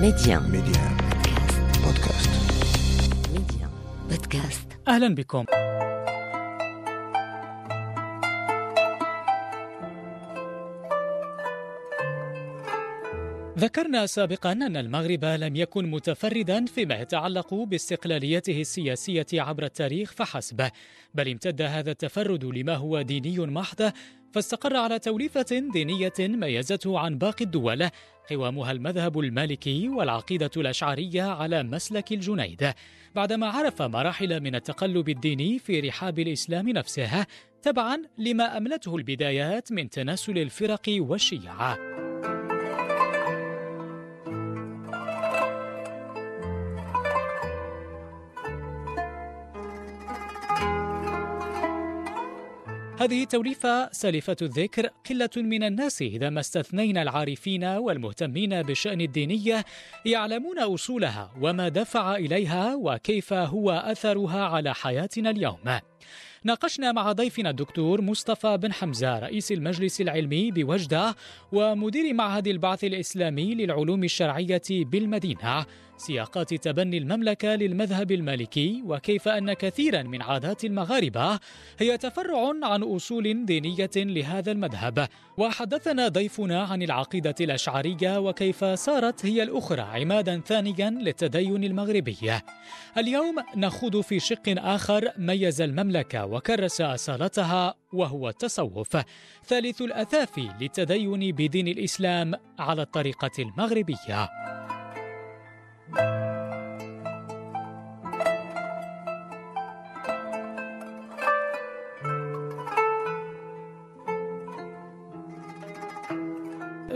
ميديان ميديان بودكاست ميديان بودكاست أهلا بكم. ذكرنا سابقا أن المغرب لم يكن متفردا فيما يتعلق باستقلاليته السياسية عبر التاريخ فحسب. بل امتد هذا التفرد لما هو ديني محض فاستقر على توليفة دينية ميزته عن باقي الدول. قوامها المذهب المالكي والعقيدة الأشعرية على مسلك الجنيد. بعدما عرف مراحل من التقلب الديني في رحاب الإسلام نفسه تبعا لما أملته البدايات من تناسل الفرق والشيعة. هذه توليفة سالفة الذكر قلة من الناس إذا ما استثنينا العارفين والمهتمين بالشأن الديني يعلمون أصولها وما دفع إليها وكيف هو أثرها على حياتنا اليوم. ناقشنا مع ضيفنا الدكتور مصطفى بن حمزة رئيس المجلس العلمي بوجدة ومدير معهد البعث الإسلامي للعلوم الشرعية بالمدينة. سياقات تبني المملكة للمذهب المالكي وكيف أن كثيرا من عادات المغاربة هي تفرع عن أصول دينية لهذا المذهب. وحدثنا ضيفنا عن العقيدة الأشعرية وكيف صارت هي الأخرى عمادا ثانيا للتدين المغربي. اليوم نخوض في شق آخر ميز المملكة وكرس أصالتها وهو التصوف. ثالث الأثاث للتدين بدين الإسلام على الطريقة المغربية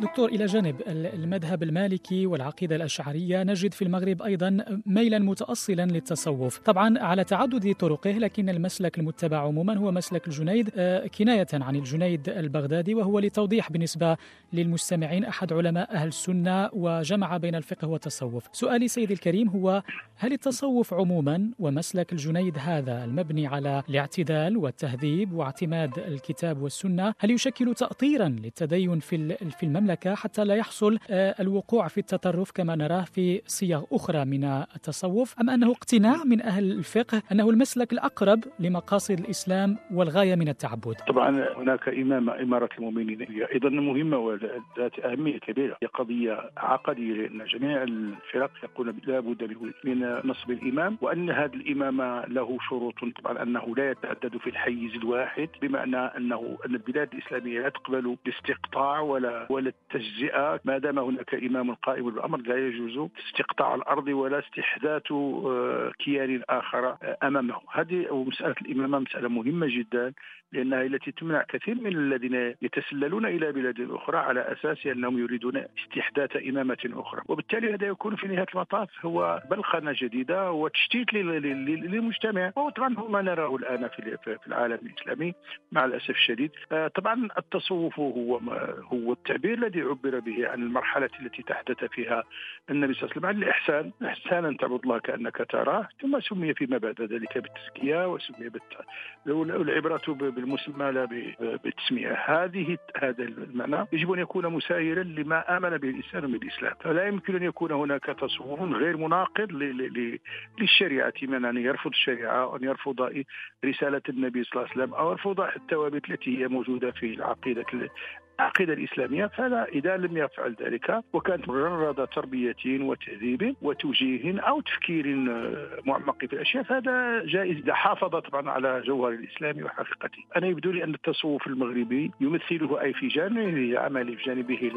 دكتور إلى جانب المذهب المالكي والعقيدة الأشعرية نجد في المغرب أيضا ميلا متأصلا للتصوف. طبعا على تعدد طرقه لكن المسلك المتبع عموما هو مسلك الجنيد آه، كناية عن الجنيد البغدادي وهو لتوضيح بالنسبة للمستمعين أحد علماء أهل السنة وجمع بين الفقه والتصوف. سؤالي سيدي الكريم هو هل التصوف عموما ومسلك الجنيد هذا المبني على الاعتدال والتهذيب واعتماد الكتاب والسنة هل يشكل تأطيرا للتدين في في المملكة حتى لا يحصل آه، الوقوع في التطرف كما نراه في صيغ أخرى من التصوف. أم أنه اقتناع من أهل الفقه أنه المسلك الأقرب لمقاصد الإسلام والغاية من التعبد؟ طبعا هناك إمامة إمارة المؤمنين. هي أيضا مهمة وذات أهمية كبيرة. هي قضية عقدية لأن جميع الفرق يقول لا بد من نصب الإمام وأن هذه الإمامة له شروط. طبعا أنه لا يتعدد في الحيز الواحد بمعنى أنه أن البلاد الإسلامية لا تقبل الاستقطاع ولا ولا التجزئة ما دام هناك إمام قائم بالأمر لا يجوز استقطاع الأرض ولا استحداث آه، كيان آخر آه، أمامه. هذه مسألة الإمامة مسألة مهمة جدا لأنها التي تمنع كثير من الذين يتسللون إلى بلاد أخرى على أساس أنهم يريدون استحداث إمامة أخرى. وبالتالي هذا يكون في نهاية المطاف هو بلخنة جديدة وتشتيت للمجتمع. وطبعا هو ما نراه الآن في العالم الإسلامي مع الأسف الشديد. آه، طبعا التصوف هو هو التعبير. الذي عبر به عن المرحلة التي تحدث فيها النبي صلى الله عليه وسلم. عن الإحسان. إحسانا تعبد الله كأنك تراه ثم سمي فيما بعد ذلك بالتزكية وسمي. العبرة بالمسمى لا بالتسمية. هذه هذا المعنى. يجب أن يكون مسايرا لما آمن به الإنسان بالإسلام. فلا يمكن أن يكون هناك تصوف غير مناقض للشريعة. من أن يرفض الشريعة وأن يرفض رسالة النبي صلى الله عليه وسلم أو يرفض الثوابت التي هي موجودة في العقيدة العقيدة الإسلامية فلا إذا لم يفعل ذلك وكانت مجرد تربية وتهذيب وتوجيه أو تفكير آه، معمق في الأشياء فهذا جائز. إذا حافظ طبعا على جوهر الإسلام وحقيقته. أنا يبدو لي أن التصوف المغربي يمثله أي في جانبه عملي في جانبه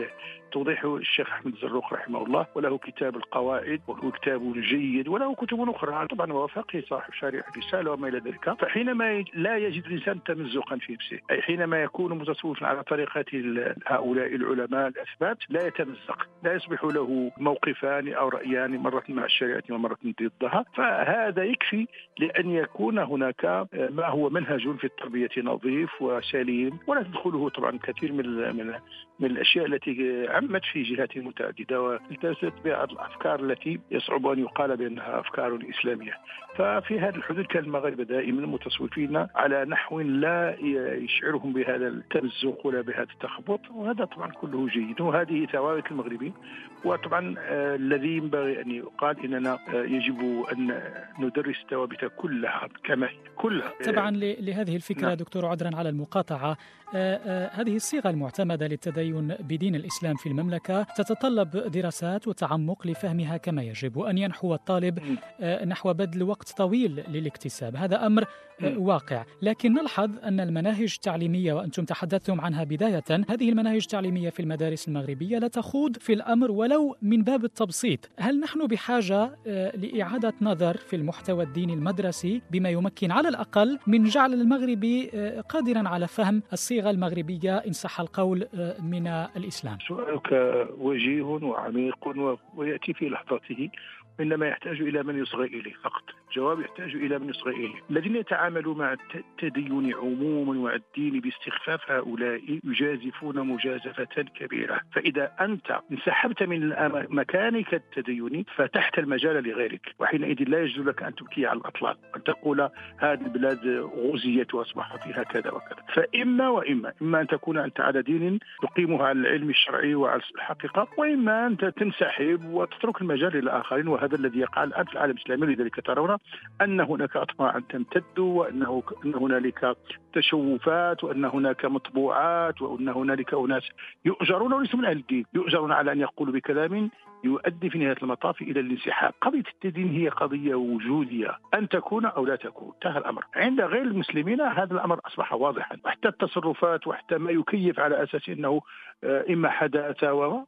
توضيحه الشيخ أحمد الزروق رحمه الله وله كتاب القواعد وهو كتاب جيد وله كتب أخرى. طبعا هو فقيه صاحب شريعة الرسالة وما إلى ذلك. فحينما لا يجد الإنسان تمزقا في نفسه أي حينما يكون متصوفا على طريقة هؤلاء العلماء الأثبات لا يتمزق لا يصبح له موقفان أو رأيان مرة مع الشريعة ومرة ضدها فهذا يكفي لأن يكون هناك ما هو منهج في التربية نظيف وسليم ولا تدخله طبعا كثير من من من الأشياء التي عمت في جهات متعددة والتزمت بعض الأفكار التي يصعب أن يقال بأنها أفكار إسلامية. ففي هذا الحدود كان المغاربه دائما متصوفين على نحو لا يشعرهم بهذا التمزق ولا بهذا التخلف تخبط وهذا طبعا كله جيد. وهذه ثوابت المغربيين. وطبعا آه الذي ينبغي أن يقال إننا آه يجب أن ندرس الثوابت كلها كما هي كلها. طبعا لهذه الفكرة نعم. دكتور عذرا على المقاطعة آه، هذه الصيغة المعتمدة للتدين بدين الإسلام في المملكة تتطلب دراسات وتعمق لفهمها كما يجب وأن ينحو الطالب نحو بذل وقت طويل للاكتساب. هذا أمر واقع. لكن نلحظ أن المناهج التعليمية وأنتم تحدثتم عنها بداية هذه المناهج التعليمية في المدارس المغربية لا تخوض في الأمر ولو من باب التبسيط. هل نحن بحاجة لإعادة نظر في المحتوى الديني المدرسي بما يمكن على الأقل من جعل المغربي قادرا على فهم الصيغة المغربية إن صح القول من الإسلام؟ سؤالك وجيه وعميق ويأتي في لحظته إنما يحتاج إلى من يصغي إليه فقط. الجواب يحتاج إلى من يصغي إليه. الذين يتعاملوا مع التدين عموما والدين باستخفاف هؤلاء يجازفون مجازفة كبيرة. فإذا أنت انسحبت من مكانك التديني فتحت المجال لغيرك وحينئذ لا يجوز لك أن تبكي على الأطلال. أن تقول هذه البلاد غزيت وأصبح فيها كذا وكذا. فإما وإما إما أن تكون أنت على دين تقيمها على العلم الشرعي وعلى الحقيقة وإما أن تنسحب وتترك المجال للآخرين وهذا الذي يقع الآن في العالم الإسلامي لذلك ترون أن هناك أطماعا تمتد وأنه أن هنالك تشوفات وأن هناك مطبوعات وأن هنالك أناس يؤجرون وليسوا من أهل الدين يؤجرون على أن يقولوا بكلام يؤدي في نهاية المطاف إلى الانسحاب، قضية التدين هي قضية وجودية، أن تكون أو لا تكون، انتهى الأمر، عند غير المسلمين هذا الأمر أصبح واضحا، وحتى التصرفات وحتى ما يكيف على أساس إنه آه، إما حدث هو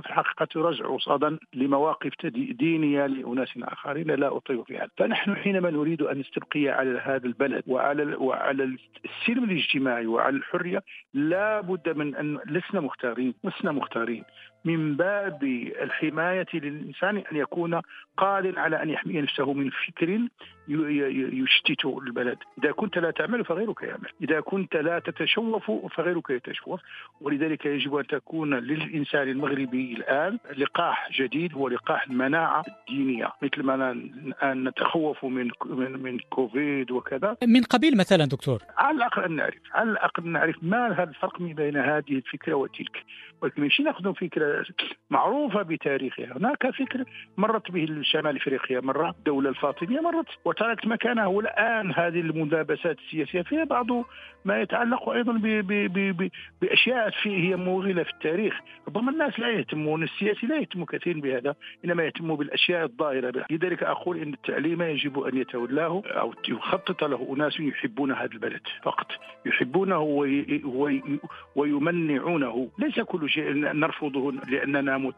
في الحقيقة يرجع صادا لمواقف دينية لأناس آخرين. لا اطيع في هذا، فنحن حينما نريد أن نستبقي على هذا البلد وعلى وعلى السلم الاجتماعي وعلى الحرية لا بد من أن لسنا مختارين، لسنا مختارين، من باب الحماية للإنسان أن يكون قادر على أن يحمي نفسه من فكر يشتت البلد. إذا كنت لا تعمل فغيرك يعمل. إذا كنت لا تتشوف فغيرك يتشوف. ولذلك يجب أن تكون للإنسان المغربي الآن لقاح جديد هو لقاح المناعة الدينية. مثل ما الآن نتخوف من من من كوفيد وكذا. من قبيل مثلا دكتور. على الأقل أن نعرف. على الأقل نعرف ما هذا الفرق بين هذه الفكرة وتلك. ولكن ماشي نأخذ فكرة معروفة بتاريخها. هناك فكر مرت به شمال افريقيا مرة الدولة الفاطمية مرت وتركت مكانها والآن هذه المدابسات السياسية فيها بعض ما يتعلق أيضا ب ب ب ب بأشياء فيه هي موغلة في التاريخ. ربما الناس لا يهتمون السياسي لا يهتم كثير بهذا إنما يهتم بالأشياء الظاهرة لذلك أقول أن التعليم يجب أن يتولاه أو يخطط له أناس يحبون هذا البلد فقط. يحبونه ويمنعونه. ليس كل شيء نرفضه. لأننا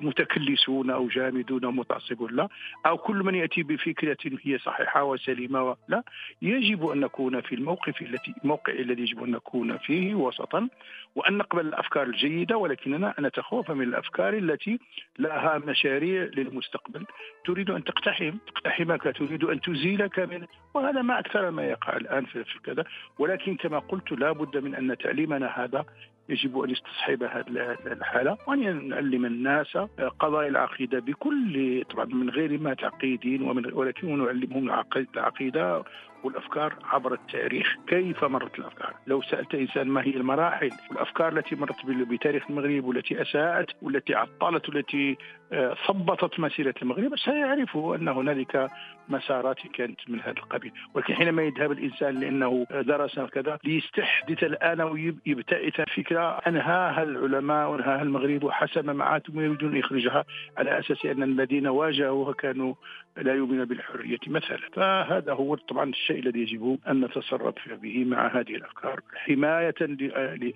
متكلسون أو جامدون أو متعصبون. لا. أو كل من يأتي بفكرة هي صحيحة وسليمة لا. يجب أن نكون في الموقف التي موقع الذي يجب أن نكون فيه وسطا. وأن نقبل الأفكار الجيدة ولكننا نتخوف من الأفكار التي لها مشاريع للمستقبل. تريد أن تقتحم. تقتحمك تريد أن تزيلك من وهذا ما أكثر ما يقع الآن في كذا ولكن كما قلت لا بد من أن تعليمنا هذا يجب أن يستصحب هذه الحالة وأن نعلم الناس قضايا العقيدة بكل طبعا من غير ما تعقيدين ومن ولكن نعلمهم العقيدة والأفكار عبر التاريخ، كيف مرت الأفكار؟ لو سألت إنسان ما هي المراحل والافكار التي مرت بتاريخ المغرب والتي أساءت والتي عطلت والتي ثبطت آه، مسيرة المغرب سيعرف أن هنالك مسارات كانت من هذا القبيل، ولكن حينما يذهب الإنسان لأنه درس كذا ليستحدث الآن ويبتئث فكرة أنهاها العلماء وأنهاها المغرب وحسب معاتهم يريدون يخرجها على أساس أن الذين واجهوها كانوا لا يؤمنون بالحرية مثلا، فهذا هو طبعا الشيء الشيء الذي يجب أن نتصرف به مع هذه الأفكار. حماية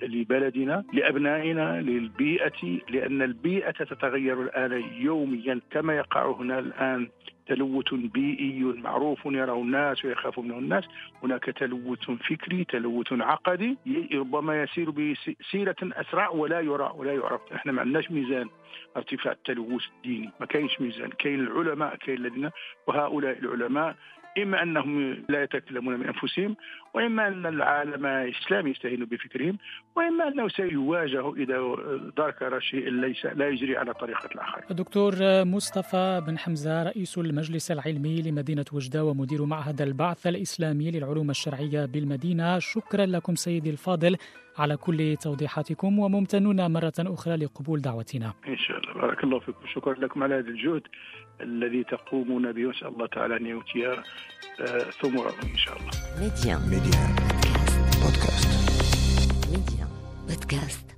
لبلدنا لأبنائنا للبيئة لأن البيئة تتغير الآن يوميا كما يقع هنا الآن. تلوث بيئي معروف يراه الناس ويخاف منه. الناس هناك تلوث فكري تلوث عقدي ربما يسير بسيرة أسرع ولا يرى ولا يعرف. إحنا ما عندناش ميزان ارتفاع التلوث الديني ما كاينش ميزان. كاين العلماء كاين الذين وهؤلاء العلماء إما أنهم لا يتكلمون من أنفسهم وإما أن العالم الإسلامي يستهين بفكرهم وإما أنه سيواجه إذا ذكر شيء ليس لا يجري على طريقة الآخر. دكتور مصطفى بن حمزة رئيس المجلس العلمي لمدينة وجدة ومدير معهد البعث الإسلامي للعلوم الشرعية بالمدينة. شكرا لكم سيدي الفاضل على كل توضيحاتكم وممتنون مرة أخرى لقبول دعوتنا. إن شاء الله. بارك الله فيكم. شكرا لكم على هذا الجهد. الذي تقومون به وأسأل الله تعالى أن يؤتي آه، ثمره إن شاء الله. ميديان ميديان بودكاست. ميديان بودكاست.